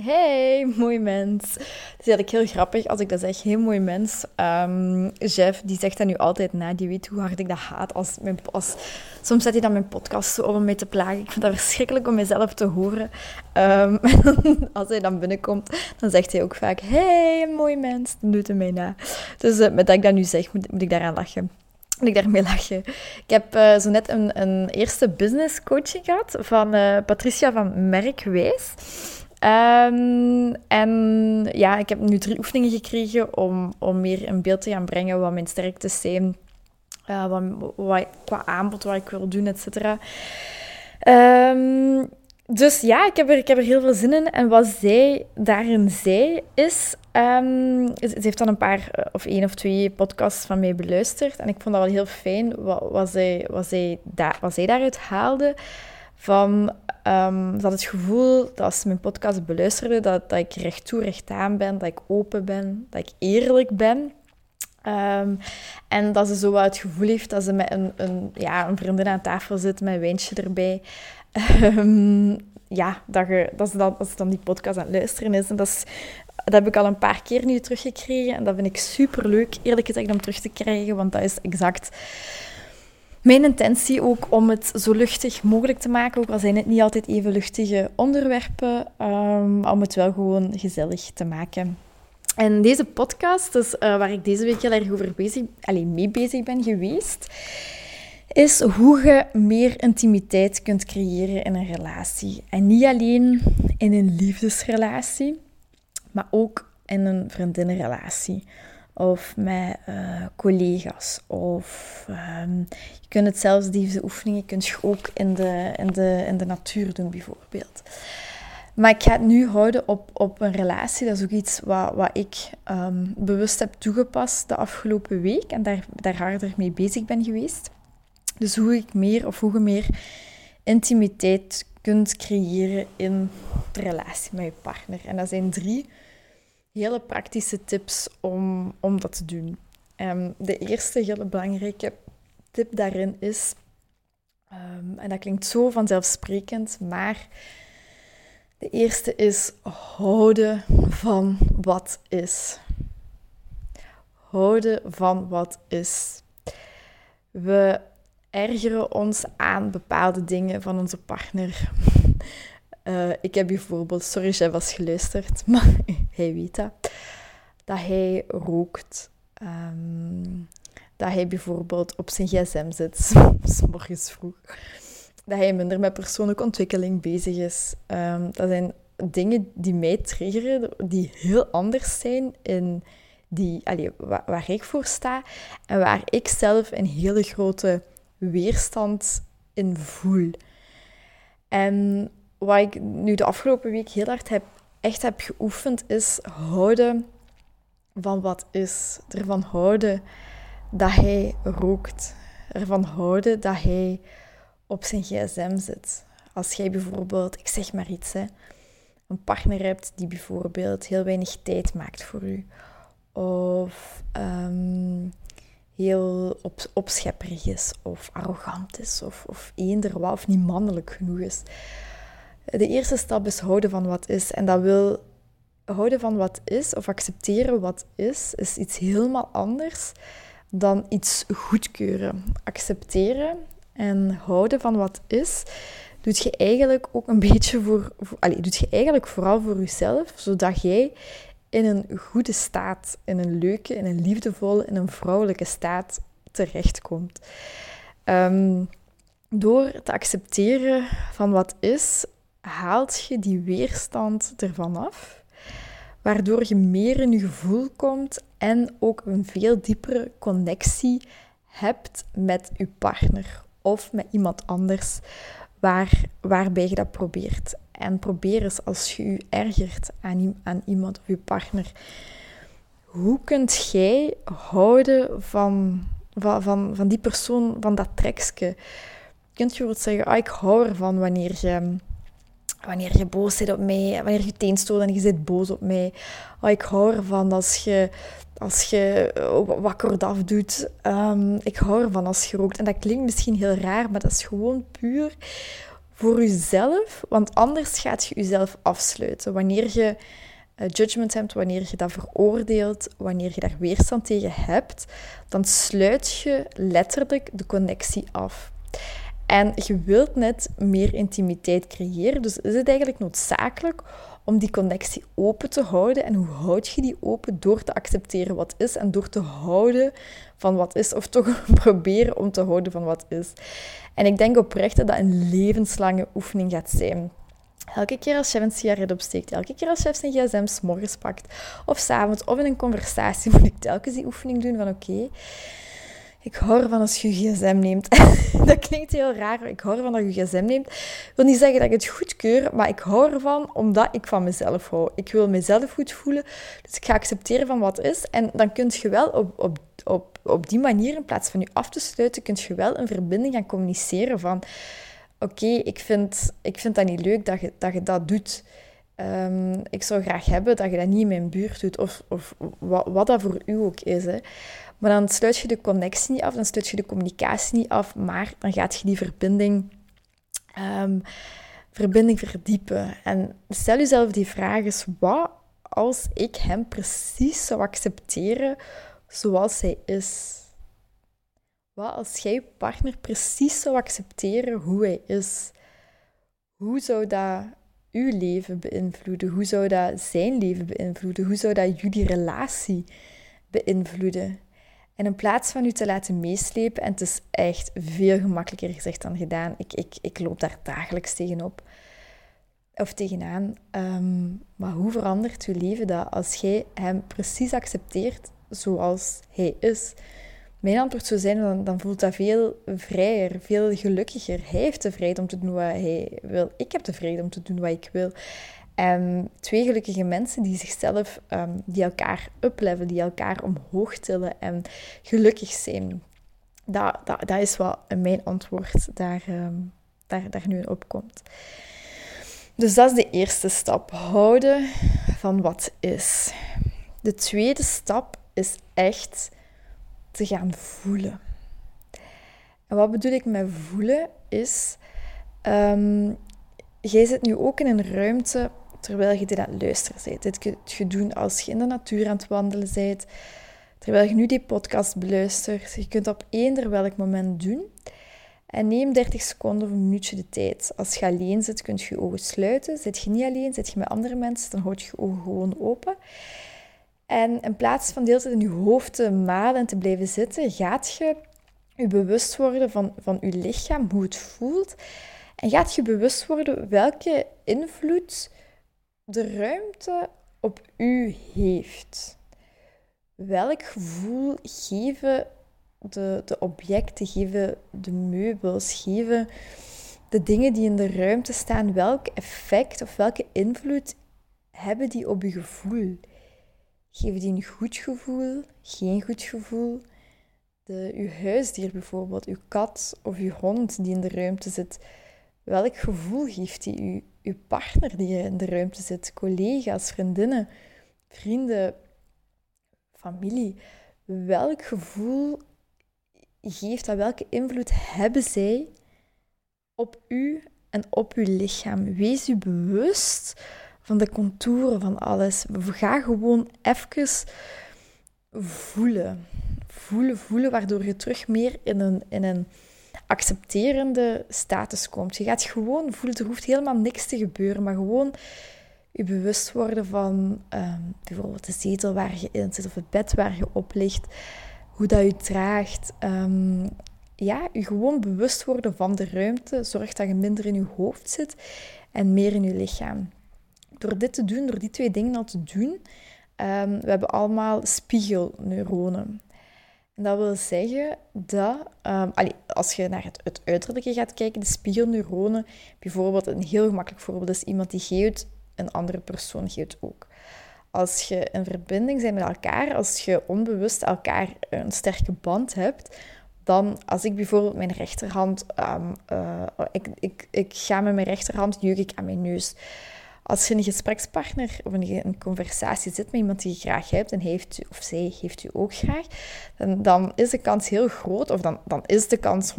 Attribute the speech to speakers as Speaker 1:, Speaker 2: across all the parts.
Speaker 1: Hey, mooi mens. Het is eigenlijk heel grappig als ik dat zeg. Heel mooi mens. Um, Jeff, die zegt dat nu altijd na. Die weet hoe hard ik dat haat. Als mijn, als, soms zet hij dan mijn podcast zo om mij te plagen. Ik vind dat verschrikkelijk om mezelf te horen. Um, als hij dan binnenkomt, dan zegt hij ook vaak... Hey, mooi mens. Dan doet hij mij na. Dus uh, met dat ik dat nu zeg, moet, moet ik daaraan lachen. Ik daarmee lachen. Ik heb uh, zo net een, een eerste business coaching gehad van uh, Patricia van Merkwijs. Um, en ja, ik heb nu drie oefeningen gekregen om, om meer in beeld te gaan brengen wat mijn sterktes zijn, uh, wat, wat, qua aanbod, wat ik wil doen, et cetera. Um, dus ja, ik heb, er, ik heb er heel veel zin in. En wat zij daarin zei, is... Um, ze heeft dan een paar, of één of twee podcasts van mij beluisterd. En ik vond dat wel heel fijn, wat, wat, zij, wat, zij, da, wat zij daaruit haalde. Van ze had het gevoel dat als ze mijn podcast beluisterde, dat, dat ik recht toe, recht aan ben, dat ik open ben, dat ik eerlijk ben. Um, en dat ze zo wat het gevoel heeft dat ze met een, een, ja, een vriendin aan tafel zit met een wijntje erbij. Um, ja, dat, je, dat, ze dan, dat ze dan die podcast aan het luisteren is. En dat, is, dat heb ik al een paar keer nu teruggekregen. En dat vind ik super leuk, eerlijk gezegd, om terug te krijgen. Want dat is exact mijn intentie ook om het zo luchtig mogelijk te maken, ook al zijn het niet altijd even luchtige onderwerpen, um, om het wel gewoon gezellig te maken. En deze podcast, dus, uh, waar ik deze week heel erg over bezig, alleen mee bezig ben geweest, is hoe je meer intimiteit kunt creëren in een relatie. En niet alleen in een liefdesrelatie, maar ook in een vriendinnenrelatie of met uh, collega's. Of um, je kunt het zelfs, deze oefeningen kun je ook in de, in, de, in de natuur doen, bijvoorbeeld. Maar ik ga het nu houden op, op een relatie. Dat is ook iets wat, wat ik um, bewust heb toegepast de afgelopen week en daar, daar harder mee bezig ben geweest. Dus hoe ik meer of hoe je meer intimiteit kunt creëren in de relatie met je partner. En dat zijn drie hele praktische tips om, om dat te doen. Um, de eerste hele belangrijke tip daarin is, um, en dat klinkt zo vanzelfsprekend, maar de eerste is houden van wat is. Houden van wat is. We ergeren ons aan bepaalde dingen van onze partner. Uh, ik heb bijvoorbeeld, sorry jij was geluisterd, maar hij weet dat, dat hij rookt. Um, dat hij bijvoorbeeld op zijn gsm zit, s morgens vroeg. Dat hij minder met persoonlijke ontwikkeling bezig is. Um, dat zijn dingen die mij triggeren, die heel anders zijn in die, allee, waar, waar ik voor sta en waar ik zelf een hele grote weerstand in voel. En wat ik nu de afgelopen week heel hard heb, echt heb geoefend, is houden van wat is. Ervan houden dat hij rookt. Ervan houden dat hij op zijn gsm zit. Als jij bijvoorbeeld, ik zeg maar iets, hè, een partner hebt die bijvoorbeeld heel weinig tijd maakt voor u. Of um, heel op, opschepperig is, of arrogant is, of, of eender wat, of niet mannelijk genoeg is. De eerste stap is houden van wat is. En dat wil houden van wat is, of accepteren wat is, is iets helemaal anders dan iets goedkeuren. Accepteren en houden van wat is, doet je eigenlijk ook een beetje voor, allez, doet je eigenlijk vooral voor jezelf, zodat jij in een goede staat, in een leuke, in een liefdevolle, in een vrouwelijke staat terechtkomt. Um, door te accepteren van wat is, haalt je die weerstand ervan af, waardoor je meer in je gevoel komt en ook een veel diepere connectie hebt met je partner of met iemand anders waar, waarbij je dat probeert. En probeer eens als je je ergert aan, aan iemand of je partner. Hoe kunt jij houden van, van, van, die persoon, van dat trekje? kunt je bijvoorbeeld zeggen, ah, ik hou ervan wanneer je, wanneer je boos zit op mij, wanneer je teenstoot en je zit boos op mij. Ah, ik hou ervan als je, als je wat kortaf doet. Um, ik hou ervan als je rookt. En dat klinkt misschien heel raar, maar dat is gewoon puur voor jezelf. Want anders gaat je jezelf afsluiten. Wanneer je uh, judgment hebt, wanneer je dat veroordeelt, wanneer je daar weerstand tegen hebt, dan sluit je letterlijk de connectie af. En je wilt net meer intimiteit creëren, dus is het eigenlijk noodzakelijk om die connectie open te houden. En hoe houd je die open? Door te accepteren wat is en door te houden van wat is, of toch proberen om te houden van wat is. En ik denk oprecht dat dat een levenslange oefening gaat zijn. Elke keer als chef een sigaret opsteekt, elke keer als chef zijn gsm morgens pakt, of s'avonds, of in een conversatie, moet ik telkens die oefening doen van oké, ik hou ervan als je je gsm neemt. dat klinkt heel raar, ik hou ervan dat je je gsm neemt. Ik wil niet zeggen dat ik het goedkeur, maar ik hou ervan omdat ik van mezelf hou. Ik wil mezelf goed voelen, dus ik ga accepteren van wat is. En dan kun je wel op, op, op, op die manier, in plaats van je af te sluiten, kun je wel een verbinding gaan communiceren van oké, ik, vind, ik vind dat niet leuk dat, je dat doet. Um, ik zou graag hebben dat je dat niet in mijn buurt doet, of, of wat, dat voor u ook is. Hè. Maar dan sluit je de connectie niet af, dan sluit je de communicatie niet af, maar dan gaat je die verbinding, um, verbinding verdiepen. En stel jezelf die vraag eens, wat als ik hem precies zou accepteren zoals hij is? Wat als jij je partner precies zou accepteren hoe hij is? Hoe zou dat uw leven beïnvloeden? Hoe zou dat zijn leven beïnvloeden? Hoe zou dat jullie relatie beïnvloeden? En in plaats van u te laten meeslepen, en het is echt veel gemakkelijker gezegd dan gedaan, ik, ik, ik loop daar dagelijks tegenop of tegenaan. Um, maar hoe verandert uw leven dat als jij hem precies accepteert zoals hij is? Mijn antwoord zou zijn, dan, dan voelt dat veel vrijer, veel gelukkiger. Hij heeft de vrijheid om te doen wat hij wil. Ik heb de vrijheid om te doen wat ik wil. En twee gelukkige mensen die zichzelf, um, die elkaar uplevelen, die elkaar omhoog tillen en gelukkig zijn. Dat, dat, dat is wat mijn antwoord daar, um, daar, daar nu op komt. Dus dat is de eerste stap. Houden van wat is. De tweede stap is echt te gaan voelen. En wat bedoel ik met voelen is, um, jij zit nu ook in een ruimte terwijl je dit aan het luisteren bent. Dit kun je doen als je in de natuur aan het wandelen bent, terwijl je nu die podcast beluistert. Je kunt op eender welk moment doen. En neem 30 seconden of een minuutje de tijd. Als je alleen zit, kun je je ogen sluiten. Zit je niet alleen, zit je met andere mensen, dan houd je je ogen gewoon open. En in plaats van de hele tijd in je hoofd te malen en te blijven zitten, gaat je je bewust worden van, van je lichaam, hoe het voelt. En gaat je bewust worden welke invloed de ruimte op u heeft. Welk gevoel geven de, de objecten, geven de meubels, geven de dingen die in de ruimte staan, welk effect of welke invloed hebben die op je gevoel? Geven die een goed gevoel, geen goed gevoel? De, uw huisdier bijvoorbeeld, uw kat of uw hond die in de ruimte zit, welk gevoel geeft die u? Uw partner die in de ruimte zit, collega's, vriendinnen, vrienden, familie. Welk gevoel geeft dat? Welke invloed hebben zij op u en op uw lichaam? Wees u bewust van de contouren van alles. Ga gewoon even voelen. Voelen, voelen, waardoor je terug meer in een, in een accepterende status komt. Je gaat gewoon voelen, er hoeft helemaal niks te gebeuren, maar gewoon je bewust worden van ehm, bijvoorbeeld de zetel waar je in zit of het bed waar je op ligt, hoe dat je draagt. Um, ja, je gewoon bewust worden van de ruimte zorgt dat je minder in je hoofd zit en meer in je lichaam door dit te doen, door die twee dingen te doen, um, we hebben allemaal spiegelneuronen. En dat wil zeggen dat, um, als je naar het, het, uiterlijke gaat kijken, de spiegelneuronen, bijvoorbeeld een heel gemakkelijk voorbeeld is iemand die geeft, een andere persoon geeft ook. Als je in verbinding bent met elkaar, als je onbewust elkaar een sterke band hebt, dan als ik bijvoorbeeld mijn rechterhand, um, ik, ik, ik ga met mijn rechterhand, jeuk ik aan mijn neus. Als je een gesprekspartner of een, een conversatie zit met iemand die je graag hebt en heeft of zij heeft u ook graag, dan, dan is de kans heel groot, of dan, dan is de kans 100%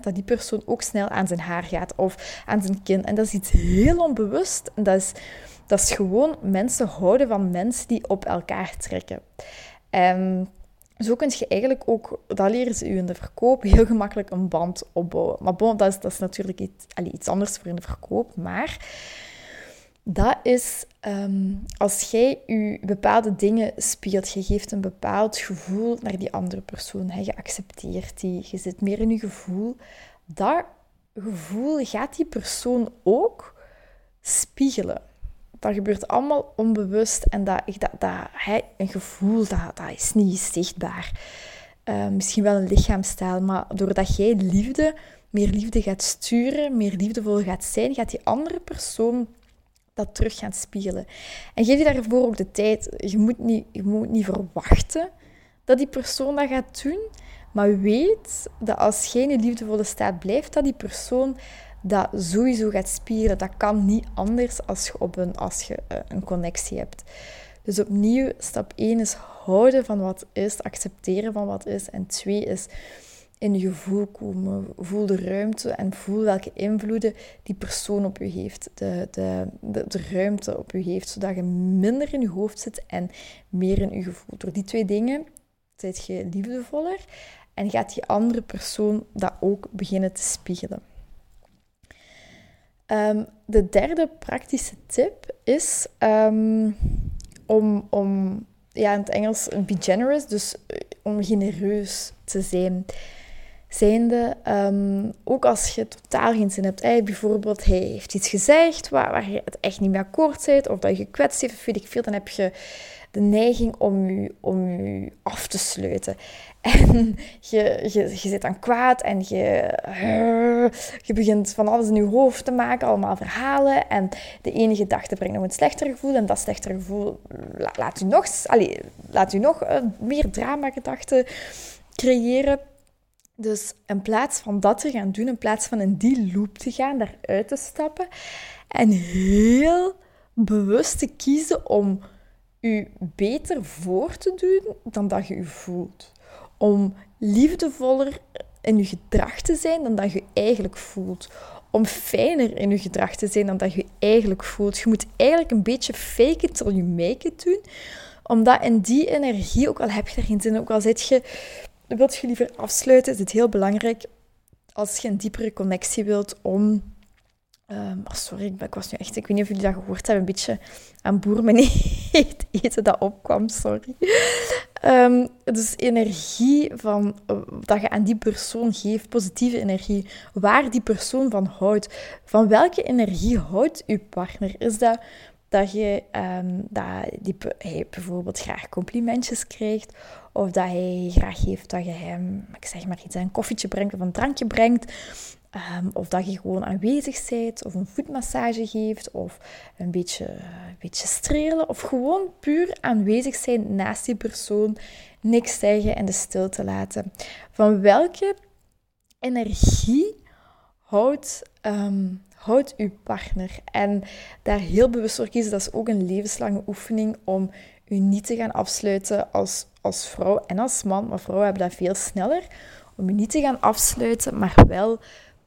Speaker 1: dat die persoon ook snel aan zijn haar gaat of aan zijn kin. En dat is iets heel onbewust. En dat is, dat is gewoon mensen houden van mensen die op elkaar trekken. En zo kun je eigenlijk ook, dat leren ze u in de verkoop, heel gemakkelijk een band opbouwen. Maar bon, dat is, dat is natuurlijk iets, allez, iets anders voor in de verkoop. Maar dat is ehm, als jij je bepaalde dingen spiegelt, je geeft een bepaald gevoel naar die andere persoon, hè, je accepteert die, je zit meer in je gevoel, dat gevoel gaat die persoon ook spiegelen. Dat gebeurt allemaal onbewust en dat, dat, dat, hè, een gevoel dat, dat is niet zichtbaar. Uh, misschien wel een lichaamstaal, maar doordat jij liefde, meer liefde gaat sturen, meer liefdevol gaat zijn, gaat die andere persoon dat terug gaan spiegelen. En geef je daarvoor ook de tijd. Je moet niet, je moet niet verwachten dat die persoon dat gaat doen. Maar weet dat als jij in een liefdevolle staat blijft, dat die persoon dat sowieso gaat spiegelen. Dat kan niet anders als je, op een, als je eh, een connectie hebt. Dus opnieuw, stap 1 is houden van wat is, accepteren van wat is. En 2 is in je gevoel komen. Voel de ruimte en voel welke invloeden die persoon op je heeft. De, de, de, ruimte op je heeft, zodat je minder in je hoofd zit en meer in je gevoel. Door die twee dingen zit je liefdevoller en gaat die andere persoon dat ook beginnen te spiegelen. Ehm, de derde praktische tip is um, om, om ja, in het Engels be generous, dus eh, om genereus te zijn zijnde, um, ook als je totaal geen zin hebt. Bijvoorbeeld, hij heeft iets gezegd waar, waar je het echt niet mee akkoord bent, of dat je gekwetst heeft, of weet ik veel, dan heb je de neiging om je, om je af te sluiten. En je, je, je zit dan kwaad en je, je begint van alles in je hoofd te maken, allemaal verhalen. En de ene gedachte brengt nog een slechter gevoel. En dat slechtere gevoel laat u nog, allez, laat u nog uh, meer drama-gedachten creëren. Dus in plaats van dat te gaan doen, in plaats van in die loop te gaan, daaruit te stappen en heel bewust te kiezen om u beter voor te doen dan dat je u voelt. Om liefdevoller in je gedrag te zijn dan dat je eigenlijk voelt. Om fijner in je gedrag te zijn dan dat je eigenlijk voelt. Je moet eigenlijk een beetje fake it till you make it doen. Omdat in die energie, ook al heb je er geen zin, ook al zit je wilt je liever afsluiten, is het heel belangrijk als je een diepere connectie wilt om. Um, oh sorry, ik, was nu echt, ik weet niet of jullie dat gehoord hebben, een beetje aan boer mijn eten dat opkwam, sorry. Um, dus energie van, uh, dat je aan die persoon geeft, positieve energie, waar die persoon van houdt. Van welke energie houdt uw partner? Is dat dat je um, dat die, hij bijvoorbeeld graag complimentjes krijgt, of dat hij graag heeft dat je hem, ik zeg maar iets, een koffietje brengt of een drankje brengt, um, of dat je gewoon aanwezig bent, of een voetmassage geeft, of een beetje, een beetje strelen, of gewoon puur aanwezig zijn naast die persoon, niks zeggen en de stilte laten. Van welke energie houdt um, Houd uw partner. En daar heel bewust voor kiezen, dat is ook een levenslange oefening om u niet te gaan afsluiten als, als vrouw en als man. Maar vrouwen hebben dat veel sneller. Om u niet te gaan afsluiten, maar wel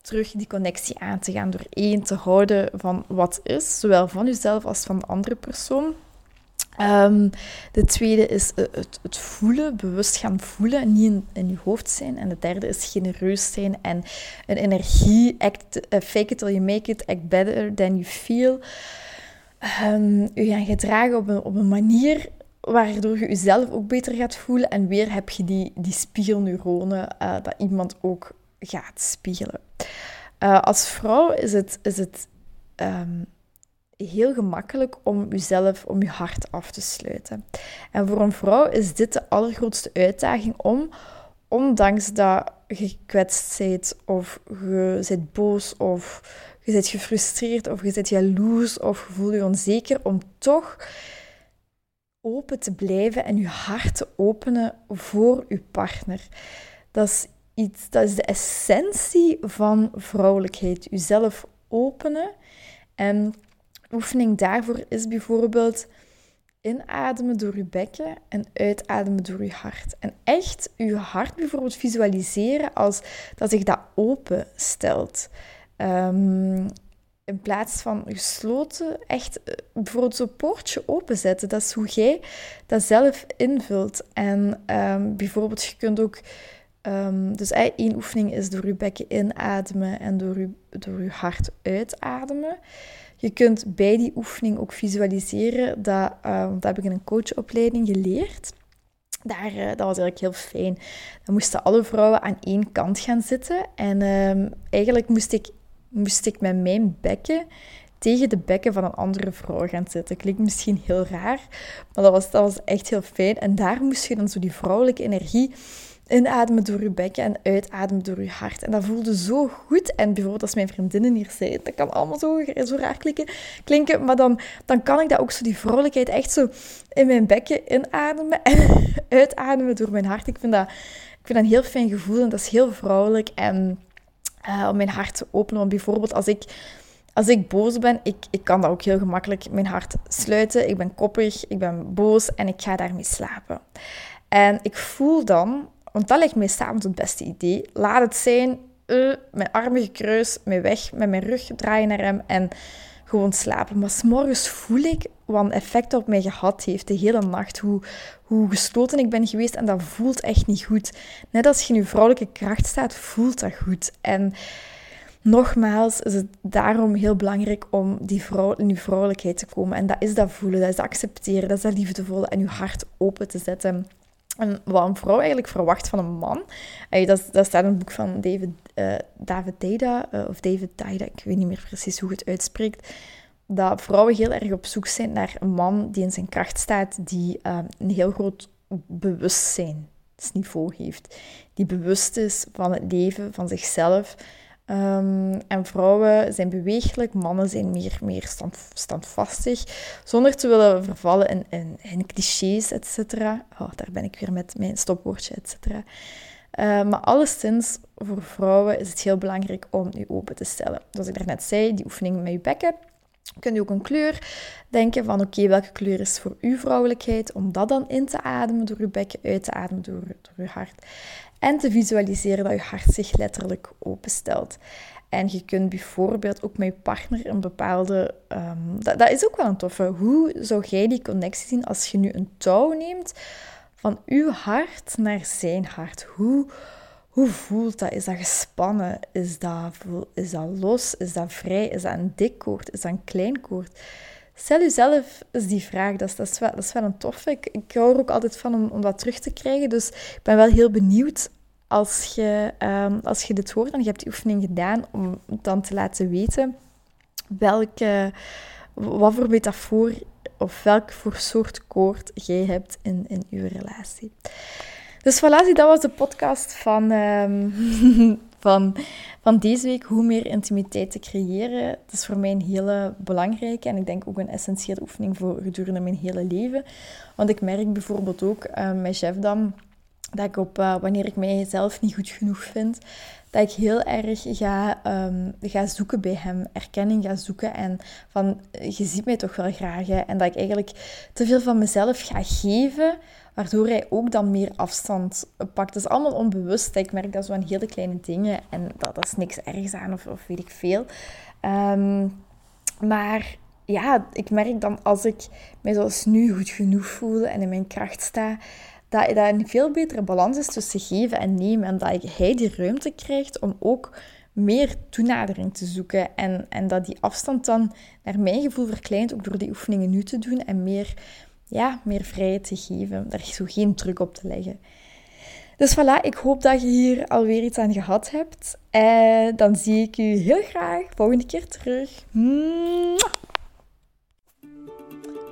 Speaker 1: terug die connectie aan te gaan door één te houden van wat is, zowel van uzelf als van de andere persoon. Um, de tweede is eh, het, het, voelen, bewust gaan voelen, niet in, in, je hoofd zijn. En de derde is genereus zijn en een energie, act, uh, fake it till you make it, act better than you feel. Um, u gaan gedragen op een, op een manier waardoor je jezelf ook beter gaat voelen. En weer heb je die, die spiegelneuronen uh, dat iemand ook gaat spiegelen. als vrouw is het, is het um, heel gemakkelijk om jezelf, om je hart af te sluiten. En voor een vrouw is dit de allergrootste uitdaging om, ondanks dat je gekwetst bent, of je bent boos, of je bent gefrustreerd, of je bent jaloers, of je voelt je onzeker, om toch open te blijven en je hart te openen voor je partner. Dat is iets, dat is de essentie van vrouwelijkheid. Jezelf openen. En oefening daarvoor is bijvoorbeeld inademen door je bekken en uitademen door je hart. En echt je hart bijvoorbeeld visualiseren als dat zich dat open stelt. Ehm, in plaats van gesloten, echt eh, bijvoorbeeld zo'n poortje openzetten. Dat is hoe jij dat zelf invult. En um, bijvoorbeeld, je kunt ook... Um, dus één oefening is door je bekken inademen en door je, door je hart uitademen. Je kunt bij die oefening ook visualiseren. Dat, uh, dat heb ik in een coachopleiding geleerd. Daar, uh, dat was eigenlijk heel fijn. Dan moesten alle vrouwen aan één kant gaan zitten. En uh, eigenlijk moest ik moest ik met mijn bekken tegen de bekken van een andere vrouw gaan zitten. Klinkt misschien heel raar, maar dat was, dat was echt heel fijn. En daar moest je dan zo die vrouwelijke energie inademen door je bekken en uitademen door je hart. En dat voelde zo goed. En bijvoorbeeld als mijn vriendinnen hier zijn, dat kan allemaal zo, zo raar klinken, klinken, maar dan, dan kan ik dat ook zo, die vrouwelijkheid, echt zo in mijn bekken inademen en uitademen door mijn hart. Ik vind dat, ik vind dat een heel fijn gevoel en dat is heel vrouwelijk. En uh, om mijn hart te openen. Want bijvoorbeeld als ik, als ik boos ben, ik, ik kan dat ook heel gemakkelijk mijn hart sluiten. Ik ben koppig, ik ben boos en ik ga daarmee slapen. En ik voel dan, want dat lijkt mij s'avonds het beste idee, laat het zijn, uh, mijn armen gekruist, mijn weg, met mijn rug draaien naar hem en gewoon slapen. Maar s'morgens voel ik wat een effect op mij gehad heeft de hele nacht. Hoe, hoe gesloten ik ben geweest en dat voelt echt niet goed. Net als je in je vrouwelijke kracht staat, voelt dat goed. En nogmaals is het daarom heel belangrijk om die vrouw, in je vrouwelijkheid te komen. En dat is dat voelen, dat is accepteren, dat is dat liefdevolle en je hart open te zetten. Wat een vrouw eigenlijk verwacht van een man. dat, dat staat in een boek van David, uh, David uh, of David Dida, ik weet niet meer precies hoe het uitspreekt. Dat vrouwen heel erg op zoek zijn naar een man die in zijn kracht staat, die uh, een heel groot bewustzijnsniveau heeft. Die bewust is van het leven, van zichzelf. Um, en vrouwen zijn beweeglijk, mannen zijn meer, meer stand, standvastig, zonder te willen vervallen in, in, in clichés, et cetera. Oh, daar ben ik weer met mijn stopwoordje, et cetera. Uh, maar alleszins, voor vrouwen is het heel belangrijk om je open te stellen. Zoals ik daarnet zei, die oefening met je bekken. Kun je ook een kleur denken van oké, welke kleur is voor uw vrouwelijkheid? Om dat dan in te ademen door je bekken, uit te ademen door, door je hart. En te visualiseren dat je hart zich letterlijk openstelt. En je kunt bijvoorbeeld ook met je partner een bepaalde. Um, dat, dat, is ook wel een toffe. Hoe zou jij die connectie zien als je nu een touw neemt van uw hart naar zijn hart? Hoe, hoe voelt dat? Is dat gespannen? Is dat, is dat los? Is dat vrij? Is dat een dik koord? Is dat een klein koord? Stel jezelf eens die vraag. Dat is, dat is, wel, dat is wel een toffe. Ik, ik hou er ook altijd van om, om dat terug te krijgen. Dus ik ben wel heel benieuwd als je, um, als je dit hoort en je hebt die oefening gedaan, om dan te laten weten welke, wat voor metafoor of welk voor soort koord jij hebt in, in uw relatie. Dus voilà, dat was de podcast van, um, van, van deze week. Hoe meer intimiteit te creëren. Dat is voor mij een hele belangrijke en ik denk ook een essentiële oefening voor gedurende mijn hele leven. Want ik merk bijvoorbeeld ook uh, met chef dan dat ik op, uh, wanneer ik mijzelf niet goed genoeg vind, dat ik heel erg ga, um, ga zoeken bij hem, erkenning ga zoeken en van, je ziet mij toch wel graag. Hè? En dat ik eigenlijk te veel van mezelf ga geven, waardoor hij ook dan meer afstand pakt. Dat is allemaal onbewust. Ik merk dat zo aan hele kleine dingen en dat, is niks ergs aan of, of weet ik veel. Um, maar ja, ik merk dan als ik mij zoals nu goed genoeg voel en in mijn kracht sta, dat, dat een veel betere balans is tussen geven en nemen. En dat hij die ruimte krijgt om ook meer toenadering te zoeken. En, en dat die afstand dan, naar mijn gevoel, verkleint, ook door die oefeningen nu te doen en meer, ja, meer vrijheid te geven. Daar zo geen druk op te leggen. Dus voilà, ik hoop dat je hier alweer iets aan gehad hebt. En dan zie ik u heel graag volgende keer terug.